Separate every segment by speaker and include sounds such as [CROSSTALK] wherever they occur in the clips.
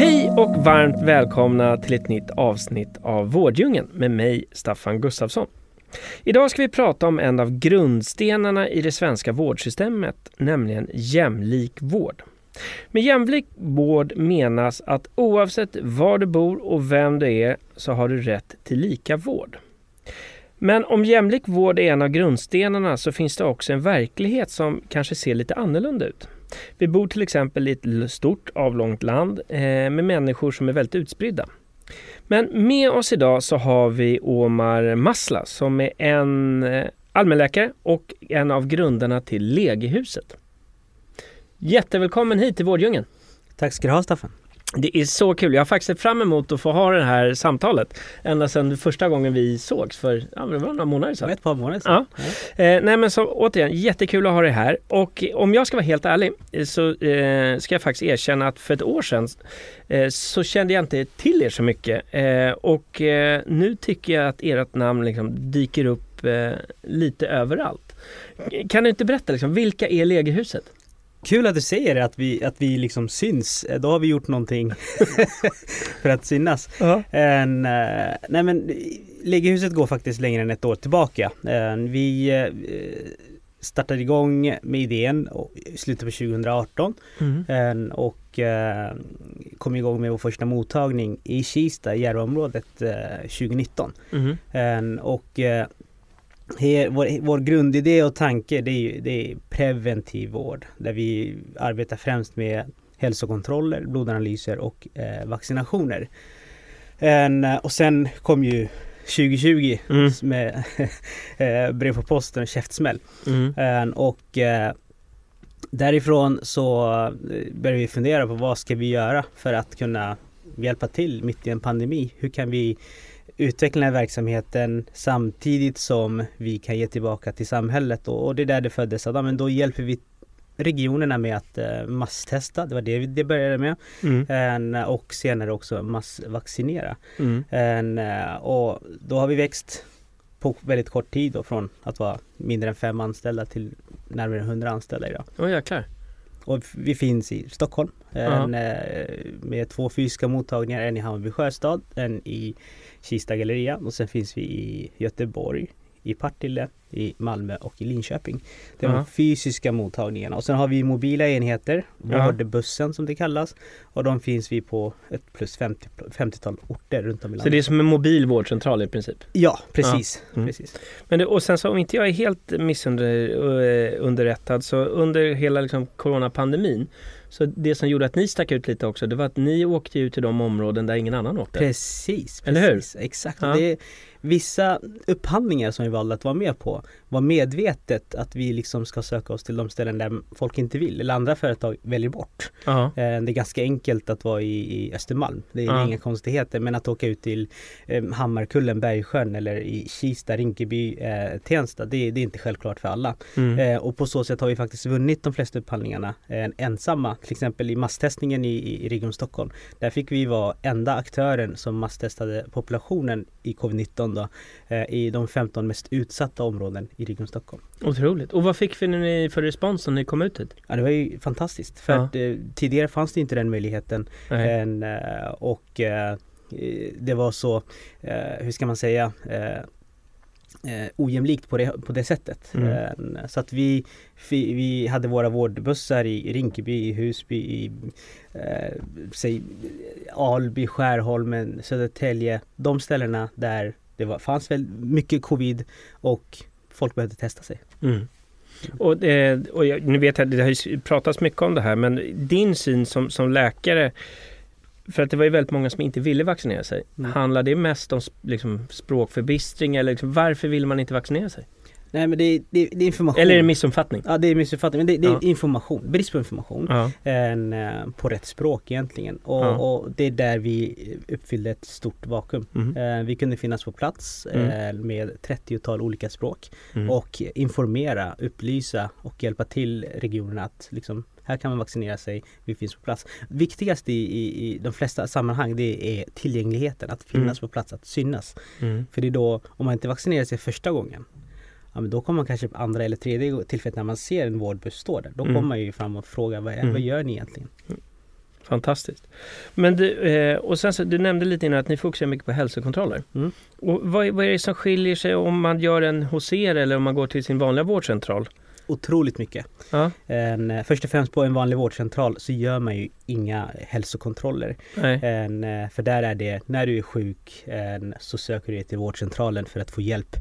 Speaker 1: Hej och varmt välkomna till ett nytt avsnitt av Vårddjungeln med mig, Staffan Gustafsson. Idag ska vi prata om en av grundstenarna i det svenska vårdsystemet, nämligen jämlik vård. Med jämlik vård menas att oavsett var du bor och vem du är så har du rätt till lika vård. Men om jämlik vård är en av grundstenarna så finns det också en verklighet som kanske ser lite annorlunda ut. Vi bor till exempel i ett stort avlångt land eh, med människor som är väldigt utspridda. Men med oss idag så har vi Omar Masla som är en eh, allmänläkare och en av grundarna till Legehuset. Jättevälkommen hit till Vårddjungeln!
Speaker 2: Tack ska du ha Staffan!
Speaker 1: Det är så kul. Jag har faktiskt sett fram emot att få ha det här samtalet ända sedan första gången vi sågs för ja, det var några månader sedan.
Speaker 2: Ett par månader sedan.
Speaker 1: Ja. ja. Eh, nej men så återigen, jättekul att ha dig här. Och om jag ska vara helt ärlig så eh, ska jag faktiskt erkänna att för ett år sedan eh, så kände jag inte till er så mycket. Eh, och eh, nu tycker jag att ert namn liksom dyker upp eh, lite överallt. Kan du inte berätta, liksom, vilka är Legehuset?
Speaker 2: Kul att du säger det, att vi, att vi liksom syns. Då har vi gjort någonting [LAUGHS] för att synas. Uh-huh. En, uh, nej men Legehuset går faktiskt längre än ett år tillbaka. Uh, vi uh, startade igång med idén i slutet på 2018 mm. och kom igång med vår första mottagning i Kista, Järvaområdet 2019. Mm. Och vår, vår grundidé och tanke det är, det är preventiv vård där vi arbetar främst med hälsokontroller, blodanalyser och eh, vaccinationer. En, och sen kom ju 2020 mm. med [LAUGHS] eh, brev på posten och käftsmäll. Mm. En, och eh, därifrån så eh, började vi fundera på vad ska vi göra för att kunna hjälpa till mitt i en pandemi. Hur kan vi utveckla den här verksamheten samtidigt som vi kan ge tillbaka till samhället och, det är där det föddes. Att, men då hjälper vi regionerna med att uh, masstesta, det var det det började med. Mm. En, och senare också massvaccinera. Mm. En, uh, och då har vi växt på väldigt kort tid då, från att vara mindre än fem anställda till närmare 100 anställda idag.
Speaker 1: Åh oh, jäklar.
Speaker 2: Och vi finns i Stockholm en, uh-huh. med två fysiska mottagningar, en i Hammarby sjöstad, en i Kista galleria och sen finns vi i Göteborg, i Partille, i Malmö och i Linköping. Det är uh -huh. de fysiska mottagningarna och sen har vi mobila enheter, Vårdbussen som det kallas. Och de finns vi på ett plus 50, 50-tal orter runt om i landet.
Speaker 1: Så det är som en mobil vårdcentral i princip?
Speaker 2: Ja, precis.
Speaker 1: Ja. Mm. precis. Men det, och sen så om inte jag är helt missunderrättad eh, så under hela liksom, coronapandemin så det som gjorde att ni stack ut lite också, det var att ni åkte ut till de områden där ingen annan åkte.
Speaker 2: Precis,
Speaker 1: Eller
Speaker 2: precis. hur? Exakt. Ja. Det, vissa upphandlingar som vi valde att vara med på var medvetet att vi liksom ska söka oss till de ställen där folk inte vill eller andra företag väljer bort. Uh-huh. Det är ganska enkelt att vara i, i Östermalm. Det är uh-huh. inga konstigheter men att åka ut till eh, Hammarkullen, Bergsjön eller i Kista, Rinkeby, eh, Tensta det, det, är inte självklart för alla. Mm. Eh, och på så sätt har vi faktiskt vunnit de flesta upphandlingarna eh, ensamma. Till exempel i masstestningen i, i, Region Stockholm. Där fick vi vara enda aktören som masstestade populationen i covid-19 då, eh, i de 15 mest utsatta områden i Region Stockholm.
Speaker 1: Otroligt. Och vad fick ni för respons när ni kom ut hit?
Speaker 2: Ja, det var ju fantastiskt. För ja. att, eh, tidigare fanns det inte den möjligheten. En, eh, och det var så, hur ska man säga, eh, ojämlikt på det, på det sättet. Mm. Så att vi, vi hade våra vårdbussar i Rinkeby, i Husby, i eh, säg, Alby, Skärholmen, Södertälje. De ställena där det var, fanns väl mycket covid och folk behövde testa sig. Mm.
Speaker 1: Och, och jag, nu vet jag, det har ju pratats mycket om det här, men din syn som, som läkare för att det var ju väldigt många som inte ville vaccinera sig. Mm. Handlar det mest om liksom, språkförbistring eller liksom, varför vill man inte vaccinera sig?
Speaker 2: Nej men det är, det, det är information.
Speaker 1: Eller är det missuppfattning?
Speaker 2: Ja det är missuppfattning. Men det, det är
Speaker 1: Ja.
Speaker 2: information, brist på information.
Speaker 1: Ja.
Speaker 2: En, eh, på rätt språk egentligen. Och,
Speaker 1: Ja.
Speaker 2: och det är där vi uppfyllde ett stort vakuum.
Speaker 1: Mm.
Speaker 2: Vi kunde finnas på plats
Speaker 1: Mm.
Speaker 2: eh, med 30-tal olika språk
Speaker 1: Mm.
Speaker 2: och informera, upplysa och hjälpa till regionerna att liksom, här kan man vaccinera sig, vi finns på plats. Viktigast i, i, i de flesta sammanhang det är tillgängligheten, att finnas
Speaker 1: Mm.
Speaker 2: på plats, att synas.
Speaker 1: Mm.
Speaker 2: För det är då, om man inte vaccinerar sig första gången Ja, men då kommer man kanske på andra eller tredje tillfället när man ser en vårdbuss stå där. Då
Speaker 1: Mm.
Speaker 2: kommer man ju fram och frågar vad, är,
Speaker 1: Mm.
Speaker 2: vad gör ni egentligen?
Speaker 1: Fantastiskt. Men du, eh, och sen så, du nämnde lite innan att ni fokuserar mycket på hälsokontroller.
Speaker 2: Mm.
Speaker 1: Och vad, är- vad är det som skiljer sig om man gör en hos er eller om man går till sin vanliga vårdcentral?
Speaker 2: Otroligt mycket.
Speaker 1: Ja,
Speaker 2: En, eh, först och främst på en vanlig vårdcentral så gör man ju inga hälsokontroller. En, eh, för där är det, när du är sjuk en, så söker du dig till vårdcentralen för att få hjälp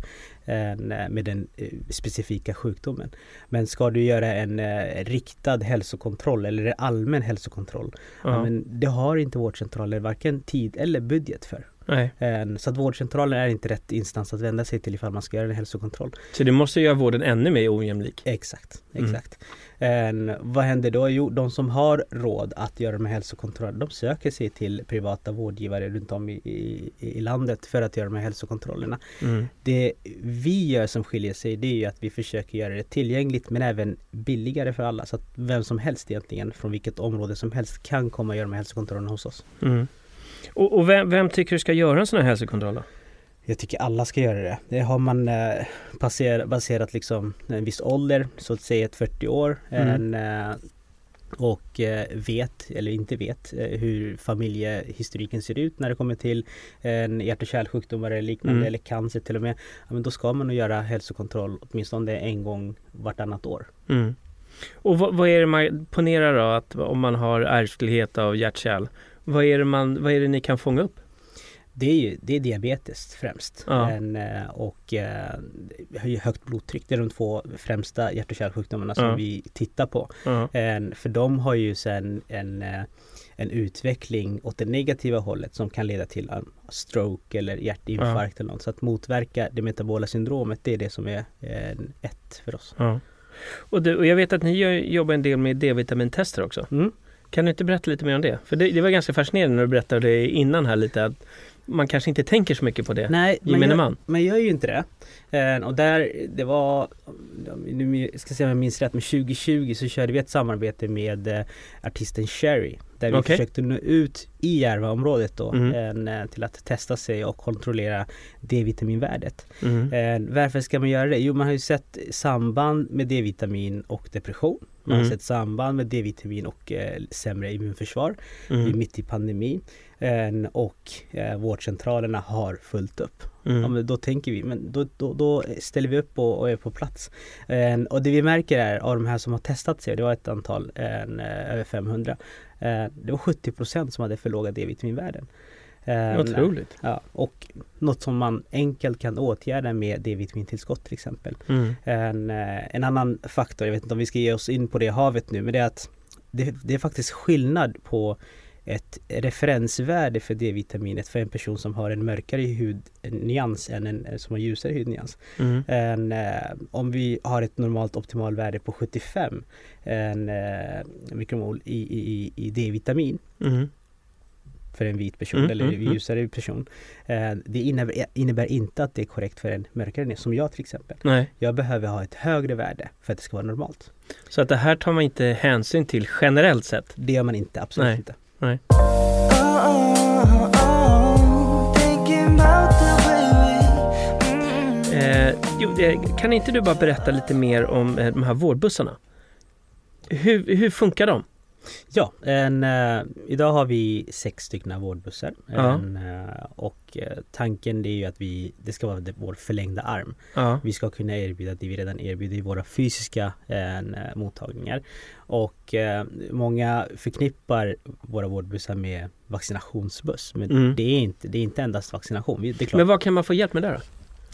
Speaker 2: eh, med den specifika sjukdomen. Men ska du göra en riktad hälsokontroll eller en allmän hälsokontroll. Ja, men det har inte vårdcentraler varken tid eller budget för.
Speaker 1: Nej.
Speaker 2: En, så att vårdcentralen är inte rätt instans att vända sig till ifall man ska göra en hälsokontroll.
Speaker 1: Så det måste göra vården ännu mer ojämlik.
Speaker 2: Exakt,
Speaker 1: Mm.
Speaker 2: exakt. En, vad händer då? Jo, de som har råd att göra de här hälsokontrollerna, de söker sig till privata vårdgivare runt om i, i, i landet för att göra de här hälsokontrollerna.
Speaker 1: Mm.
Speaker 2: Det vi gör som skiljer sig, det är ju att vi försöker göra det tillgängligt men även billigare för alla. Så att vem som helst egentligen, från vilket område som helst, kan komma och göra de här hälsokontrollerna hos oss.
Speaker 1: Mm. Och, och vem, vem tycker du ska göra en sån här hälsokontroll då?
Speaker 2: Jag tycker alla ska göra det. Det har man eh, baser, baserat liksom en viss ålder, så att säga ett 40 år.
Speaker 1: Mm.
Speaker 2: En, eh, och eh, vet, eller inte vet, eh, hur familjehistoriken ser ut när det kommer till en hjärt och kärlsjukdomar eller liknande,
Speaker 1: Mm.
Speaker 2: eller cancer till och med. Ja, men då ska man nog göra hälsokontroll åtminstone en gång vartannat år.
Speaker 1: Mm. Och vad, vad är det man, ponera då att om man har ärftlighet av hjärt-kärl, vad är, det man, vad är det ni kan fånga upp?
Speaker 2: Det är ju det är diabetes främst
Speaker 1: Ja.
Speaker 2: en, eh, och eh, högt blodtryck. Det är de två främsta hjärt och kärlsjukdomarna som
Speaker 1: Ja.
Speaker 2: vi tittar på.
Speaker 1: Ja.
Speaker 2: En, för de har ju sen en, eh, en utveckling åt det negativa hållet som kan leda till en stroke eller hjärtinfarkt eller något. Så att motverka det metabola syndromet det är det som är ett för oss.
Speaker 1: Och, du, och jag vet att ni jobbar en del med D-vitamintester också.
Speaker 2: Mm.
Speaker 1: Kan du inte berätta lite mer om det? För det, det var ganska fascinerande när du berättade det innan här lite att man kanske inte tänker så mycket på det.
Speaker 2: Nej, man gör,
Speaker 1: man.
Speaker 2: man gör ju inte det. Eh, och där, det var, nu ska se om jag minns rätt, men 2020 så körde vi ett samarbete med eh, artisten Sherry. Där vi försökte nå ut i Järvaområdet då
Speaker 1: Mm.
Speaker 2: en, eh, till att testa sig och kontrollera D-vitaminvärdet.
Speaker 1: Mm.
Speaker 2: Varför ska man göra det? Jo, man har ju sett samband med D-vitamin och depression. Man
Speaker 1: Mm.
Speaker 2: har sett samband med D-vitamin och eh, sämre immunförsvar. Vi är
Speaker 1: Mm.
Speaker 2: mitt i pandemin. Eh, och eh, vårdcentralerna har fullt upp. Ja,
Speaker 1: Mm.
Speaker 2: men då tänker vi, men då, då, då ställer vi upp och, och är på plats. Eh, och det vi märker är av de här som har testat sig, det var ett antal, en, över 500. Eh, det var 70% som hade för låga D-vitaminvärden. Eh,
Speaker 1: Otroligt.
Speaker 2: Ja, och något som man enkelt kan åtgärda med D-vitamintillskott till exempel.
Speaker 1: Mm.
Speaker 2: En, eh, en annan faktor, jag vet inte om vi ska ge oss in på det havet nu, men det är att det, det är faktiskt skillnad på ett referensvärde för D-vitaminet för en person som har en mörkare hudnyans än en som har ljusare hudnyans.
Speaker 1: Mm.
Speaker 2: En, eh, om vi har ett normalt optimalvärde på 75 en, eh, mikromol i, i, i- D-vitamin
Speaker 1: Mm.
Speaker 2: för en vit person
Speaker 1: Mm,
Speaker 2: eller
Speaker 1: mm, mm.
Speaker 2: ljusare person. Eh, det innebär, innebär inte att det är korrekt för en mörkare nyans, som jag till exempel.
Speaker 1: Nej,
Speaker 2: Jag behöver ha ett högre värde för att det ska vara normalt.
Speaker 1: så att det här tar man inte hänsyn till generellt sett.
Speaker 2: Det gör man inte, absolut
Speaker 1: Nej.
Speaker 2: inte.
Speaker 1: Nej. Eh, eh, kan inte du bara berätta lite mer om eh, de här vårdbussarna? Hur, hur funkar de?
Speaker 2: Ja, en, eh, idag har vi sex stycken vårdbussar.
Speaker 1: Ja.
Speaker 2: En, eh, och eh, tanken är ju att vi, det ska vara vår förlängda arm.
Speaker 1: Ja.
Speaker 2: Vi ska kunna erbjuda det vi redan erbjuder i våra fysiska eh, mottagningar. Och eh, många förknippar våra vårdbussar med vaccinationsbuss. Men
Speaker 1: Mm.
Speaker 2: det, är inte, det är inte endast vaccination. Vi,
Speaker 1: Men vad kan man få hjälp med där då?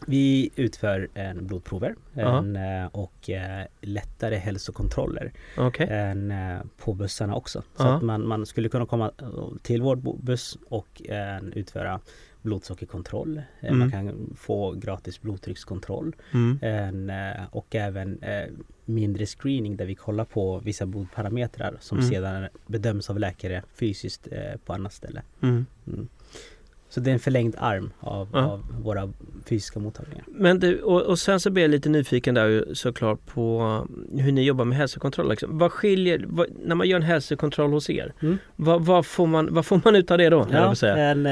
Speaker 2: Vi utför en blodprover en, eh, och eh, lättare hälsokontroller
Speaker 1: Okej.
Speaker 2: än eh, på bussarna också. Så att man, man skulle kunna komma till vår buss och utföra blodsockerkontroll.
Speaker 1: Mm.
Speaker 2: Man kan få gratis blodtryckskontroll.
Speaker 1: Mm.
Speaker 2: En, och även mindre screening där vi kollar på vissa blodparametrar som
Speaker 1: Mm.
Speaker 2: sedan bedöms av läkare fysiskt på annat ställe. Så det är en förlängd arm av,
Speaker 1: Ja.
Speaker 2: av våra fysiska mottagningar.
Speaker 1: Men du, och, och sen så blir jag lite nyfiken där såklart på hur ni jobbar med hälsokontroll. Liksom. Vad skiljer, vad, när man gör en hälsokontroll hos er,
Speaker 2: Mm.
Speaker 1: vad, vad, får man, vad får man ut av det då?
Speaker 2: Ja, en, eh,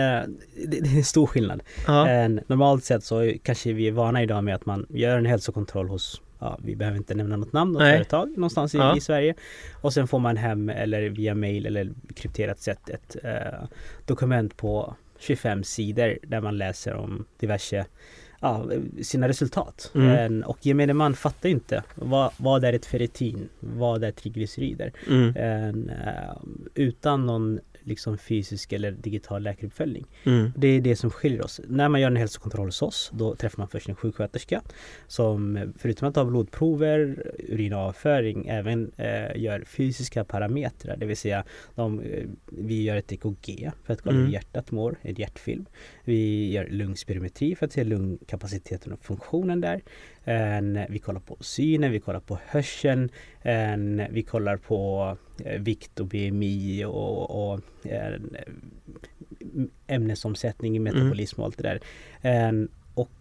Speaker 2: det, det är en stor skillnad.
Speaker 1: Ja.
Speaker 2: En, normalt sett så kanske vi är vana idag med att man gör en hälsokontroll hos Ja, vi behöver inte nämna något namn, något
Speaker 1: Nej.
Speaker 2: företag någonstans i,
Speaker 1: Ja.
Speaker 2: i Sverige. Och sen får man hem eller via mail eller krypterat sätt ett eh, dokument på 25 sidor där man läser om diverse ja, sina resultat.
Speaker 1: Mm.
Speaker 2: Och gemene man fattar inte vad, vad är ett ferritin? Vad är triglycerider?
Speaker 1: Mm.
Speaker 2: Eh, utan någon liksom fysisk eller digital läkaruppföljning.
Speaker 1: Mm.
Speaker 2: Det är det som skiljer oss. När man gör en hälsokontroll hos oss, då träffar man först en sjuksköterska som förutom att ta blodprover, urinavföring, även eh, gör fysiska parametrar. Det vill säga, de, eh, vi gör ett EKG för att kolla
Speaker 1: Mm.
Speaker 2: hur hjärtat mår, en hjärtfilm. Vi gör lungspirometri för att se lungkapaciteten och funktionen där. En, vi kollar på synen, vi kollar på hörseln, en, vi kollar på eh, vikt och BMI och, och en, ämnesomsättning, metabolism och allt det där. En, och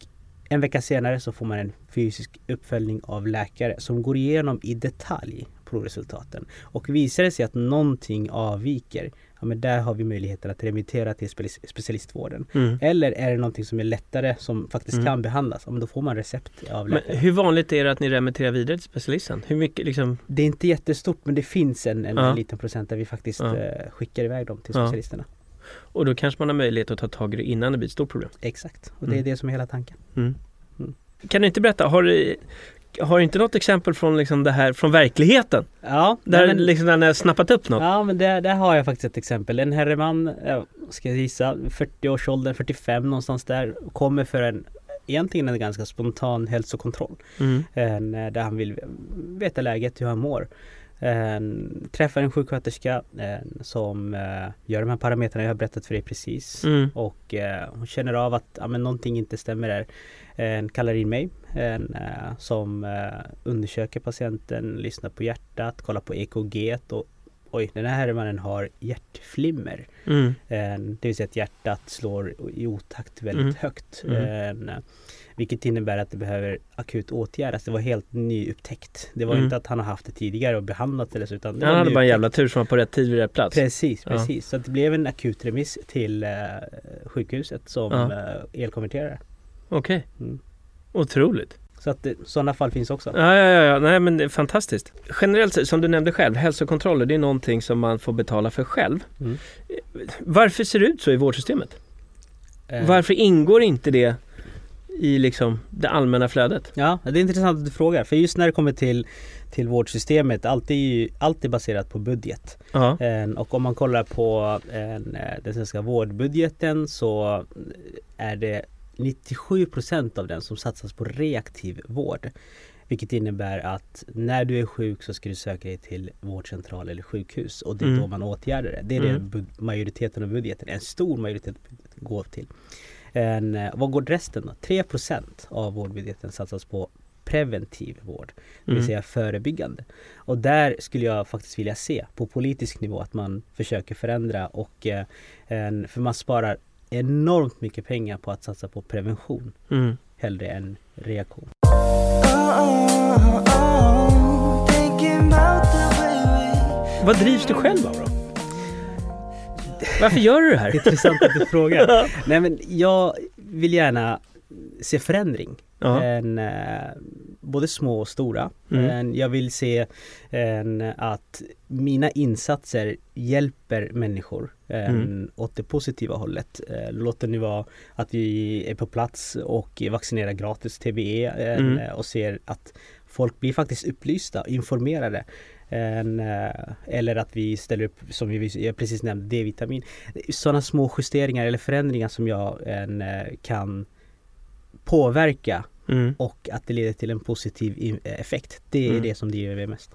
Speaker 2: en vecka senare så får man en fysisk uppföljning av läkare som går igenom i detalj provresultaten. Och visar det sig att någonting avviker, ja men där har vi möjligheten att remittera till speci- specialistvården.
Speaker 1: Mm.
Speaker 2: Eller är det någonting som är lättare som faktiskt
Speaker 1: Mm.
Speaker 2: kan behandlas, ja men då får man recept av
Speaker 1: Men
Speaker 2: läkare.
Speaker 1: hur vanligt är det att ni remitterar vidare till specialisten? Hur mycket liksom?
Speaker 2: Det är inte jättestort men det finns en, en,
Speaker 1: Ja.
Speaker 2: liten procent där vi faktiskt
Speaker 1: Ja.
Speaker 2: eh, skickar iväg dem till specialisterna.
Speaker 1: Och då kanske man har möjlighet att ta tag i det innan det blir ett stort problem.
Speaker 2: Exakt, och det är
Speaker 1: Mm.
Speaker 2: det som är hela tanken.
Speaker 1: Mm.
Speaker 2: Mm.
Speaker 1: Kan du inte berätta, har du, har du inte något exempel från liksom det här från verkligheten?
Speaker 2: Ja,
Speaker 1: Där,
Speaker 2: men-
Speaker 1: liksom, där ni har snappat upp något?
Speaker 2: Ja men där, där har jag faktiskt ett exempel. En herreman, eh, ska jag gissa, 40-årsåldern, 45 någonstans där. Kommer för en Egentligen en ganska spontan hälsokontroll.
Speaker 1: Mm.
Speaker 2: En, eh, där han vill veta läget, hur han mår. En, träffar en sjuksköterska en, som eh, gör de här parametrarna jag har berättat för dig precis.
Speaker 1: Mm.
Speaker 2: Och eh, hon känner av att ja, men någonting inte stämmer där. En kallar in mig en, eh, som eh, undersöker patienten, lyssnar på hjärtat, kollar på EKG och oj, den här herremannen har hjärtflimmer.
Speaker 1: Mm.
Speaker 2: Det vill säga att hjärtat slår i otakt väldigt
Speaker 1: Mm.
Speaker 2: högt.
Speaker 1: Mm.
Speaker 2: Vilket innebär att det behöver akut åtgärdas. Det var helt nyupptäckt. Det var
Speaker 1: Mm.
Speaker 2: inte att han har haft det tidigare och behandlat eller så utan det
Speaker 1: Han hade bara en jävla tur som var på rätt tid vid rätt plats.
Speaker 2: Precis,
Speaker 1: Ja.
Speaker 2: precis. Så att det blev en akut remiss till eh, sjukhuset som
Speaker 1: Ja.
Speaker 2: elkonverterare.
Speaker 1: Okej.
Speaker 2: Mm.
Speaker 1: Otroligt.
Speaker 2: Så att sådana fall finns också.
Speaker 1: Ja, ja, ja. Nej, men det är fantastiskt. Generellt sett, som du nämnde själv, hälsokontroller det är någonting som man får betala för själv.
Speaker 2: Mm.
Speaker 1: Varför ser det ut så i vårdsystemet?
Speaker 2: Eh,
Speaker 1: Varför ingår inte det i liksom det allmänna flödet?
Speaker 2: Ja, det är intressant att du frågar. För just när det kommer till, till vårdsystemet, allt är ju allt är baserat på budget.
Speaker 1: Ja.
Speaker 2: En, och om man kollar på en, eh, den svenska vårdbudgeten så är det 97% av den som satsas på reaktiv vård. Vilket innebär att när du är sjuk så ska du söka dig till vårdcentral eller sjukhus och det är
Speaker 1: Mm.
Speaker 2: då man åtgärdar det. Det är
Speaker 1: Mm.
Speaker 2: det majoriteten av budgeten, en stor majoritet går till. En, eh, vad går resten då? 3 av vårdbudgeten satsas på preventiv vård, det vill
Speaker 1: Mm.
Speaker 2: säga förebyggande. Och där skulle jag faktiskt vilja se på politisk nivå att man försöker förändra och eh, en, för man sparar enormt mycket pengar på att satsa på prevention
Speaker 1: Mm.
Speaker 2: hellre än reaktion.
Speaker 1: Vad drivs du själv av då? Varför gör du det här? [LAUGHS]
Speaker 2: Intressant att du frågar. Nej men jag vill gärna se förändring.
Speaker 1: Ja.
Speaker 2: En, eh, både små och stora.
Speaker 1: Mm.
Speaker 2: Jag vill se att mina insatser hjälper människor
Speaker 1: Mm.
Speaker 2: åt det positiva hållet. Eh, låt det nu vara att vi är på plats och vaccinerar gratis TBE
Speaker 1: Mm.
Speaker 2: och ser att folk blir faktiskt upplysta, informerade. En, eh, eller att vi ställer upp, som vi jag precis nämnde, D-vitamin. Sådana små justeringar eller förändringar som jag en, eh, kan påverka
Speaker 1: Mm.
Speaker 2: och att det leder till en positiv effekt. Det är
Speaker 1: Mm.
Speaker 2: det som driver mig mest.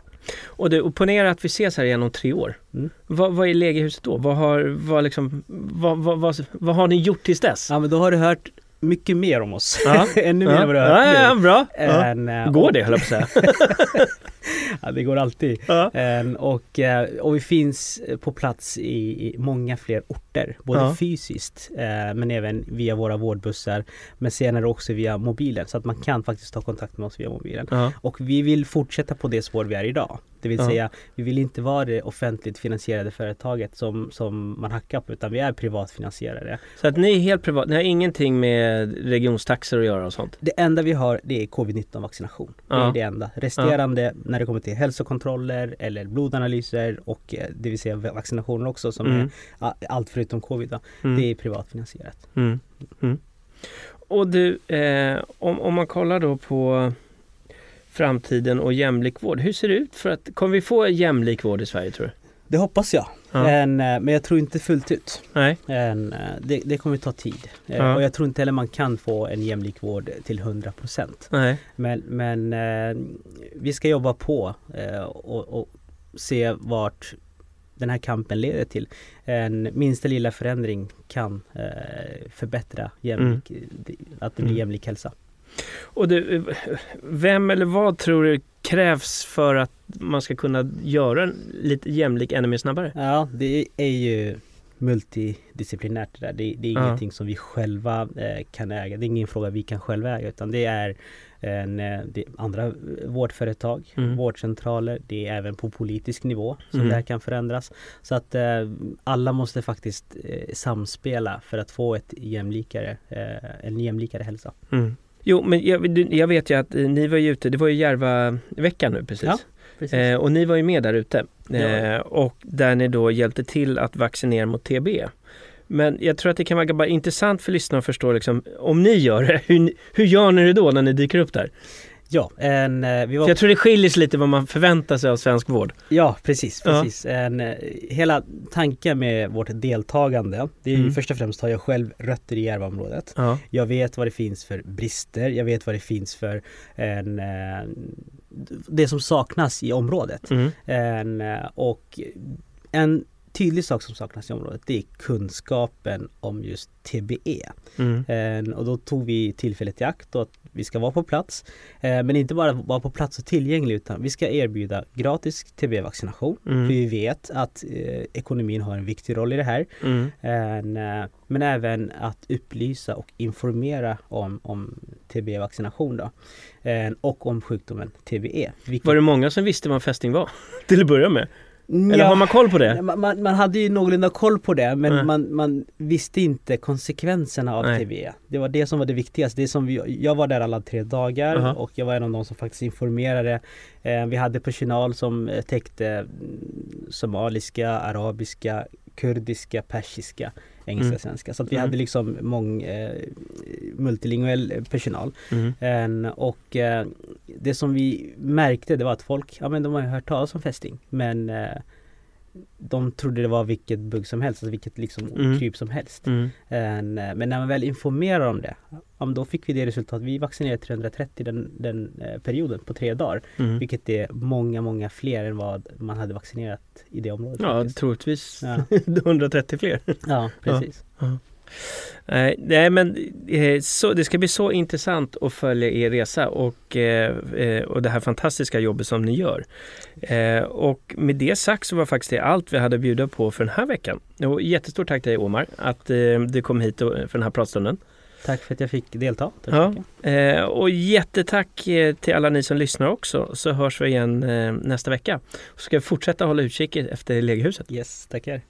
Speaker 1: Och, och ponera att vi ses här igen om tre år. Mm. Vad, vad är Legehuset då? Vad har, vad, liksom, vad, vad, vad, vad har ni gjort tills dess?
Speaker 2: Ja men då har du hört mycket mer om oss. Ja. [LAUGHS] Ännu mer
Speaker 1: ja.
Speaker 2: än vad du
Speaker 1: har hört ja, ja, bra. Än, ja. Går det höll jag på att säga. [LAUGHS] [LAUGHS]
Speaker 2: ja, det går alltid. Ja. Um, och, uh, och vi finns på plats i, i många fler orter, både ja. fysiskt uh, men även via våra vårdbussar, men senare också via mobilen så att man kan faktiskt ta kontakt med oss via mobilen. Ja. Och vi vill fortsätta på det spår vi är idag. Det vill säga, vi vill inte vara det offentligt finansierade företaget som, som man hackar på, utan vi är privatfinansierade.
Speaker 1: Så att ni är helt privat, ni har ingenting med regionstaxor att göra och sånt?
Speaker 2: Det enda vi har, det är covid-19 vaccination. Det är det enda. Resterande när det kommer till hälsokontroller eller blodanalyser och eh, det vill säga vaccinationer också som mm. är allt förutom covid. Mm. Det är privatfinansierat. Mm.
Speaker 1: mm. Och du, eh, om, om man kollar då på framtiden och jämlik vård. Hur ser det ut för att, kommer vi få jämlik vård i Sverige tror du?
Speaker 2: Det hoppas jag. Ja. En, eh, men jag tror inte fullt ut. Nej. En, eh, det, det kommer ta tid. Eh, ja. Och jag tror inte heller man kan få en jämlik vård till 100 procent. Men, men vi ska jobba på och, och se vart den här kampen leder till. En minsta lilla förändring kan förbättra jämlik, mm. att det blir mm. jämlik hälsa.
Speaker 1: Och det, vem eller vad tror du krävs för att man ska kunna göra en lite jämlik mer snabbare?
Speaker 2: Ja, det är ju multidisciplinärt det där. Det, det är ja. ingenting som vi själva eh, kan äga. Det är ingen fråga vi kan själva äga utan det är en, eh, det andra vårdföretag, mm. vårdcentraler. Det är även på politisk nivå som mm. det här kan förändras. Så att eh, alla måste faktiskt eh, samspela för att få ett jämlikare, eh, en jämlikare hälsa. Mm.
Speaker 1: Jo, men jag, jag, vet ju att eh, ni var ju ute, det var ju Järva-veckan nu precis. Ja, precis. Eh, och ni var ju med där ute. Eh, och där ni då hjälpte till att vaccinera mot TB. Men jag tror att det kan vara bara intressant för lyssnarna att förstå liksom, om ni gör det, [LAUGHS] hur, hur gör ni det då när ni dyker upp där?
Speaker 2: Ja, en, eh,
Speaker 1: vi var... För jag tror det skiljer sig lite vad man förväntar sig av svensk vård.
Speaker 2: Ja, precis. precis. Ja. En, eh, hela tanken med vårt deltagande, det är mm. ju först och främst har jag själv rötter i Järvaområdet. Ja. Jag vet vad det finns för brister, jag vet vad det finns för en, eh, det som saknas i området. Mm. En, och en tydlig sak som saknas i området det är kunskapen om just TBE. Mm. och då tog vi tillfället i akt att vi ska vara på plats. Eh, men inte bara vara på plats och tillgänglig utan vi ska erbjuda gratis TB-vaccination. Mm. För vi vet att eh, ekonomin har en viktig roll i det här. Mm. Eh, men även att upplysa och informera om, om TB-vaccination då. Och om sjukdomen TBE.
Speaker 1: Vilket... Var det många som visste vad fästing var? [LAUGHS] Till att börja med? Eller har man koll på det?
Speaker 2: Man, man, man hade ju någorlunda koll på det men mm. man, man, visste inte konsekvenserna av Nej. TB. Det var det som var det viktigaste. Det som vi, jag var där alla tre dagar uh -huh. och jag var en av de som faktiskt informerade. Eh, vi hade personal som eh, täckte mm, somaliska, arabiska, kurdiska, persiska, engelska, svenska. Så att vi mm. hade liksom mång eh, multilinguell personal. Mm. och eh, det som vi märkte det var att folk, ja men de har ju hört talas om fästing men eh, de trodde det var vilket bugg som helst, alltså vilket liksom mm. kryp som helst. Mm. Eh, men när man väl informerar om det, ja, då fick vi det resultatet. Vi vaccinerade 330 den, den eh, perioden på tre dagar. Mm. Vilket är många, många fler än vad man hade vaccinerat i det området.
Speaker 1: Ja, faktiskt. troligtvis ja. [LAUGHS] 130 fler.
Speaker 2: Ja, precis. Ja.
Speaker 1: Nej men eh, så, det ska bli så intressant att följa er resa och, eh, eh, och det här fantastiska jobbet som ni gör. Och med det sagt så var faktiskt det allt vi hade att bjuda på för den här veckan. Och jättestort tack till dig Omar att du kom hit för den här pratstunden.
Speaker 2: Tack för att jag fick delta.
Speaker 1: Ja. och jättetack till alla ni som lyssnar också så hörs vi igen nästa vecka. Så ska vi fortsätta hålla utkik efter Legehuset.
Speaker 2: Yes, tackar.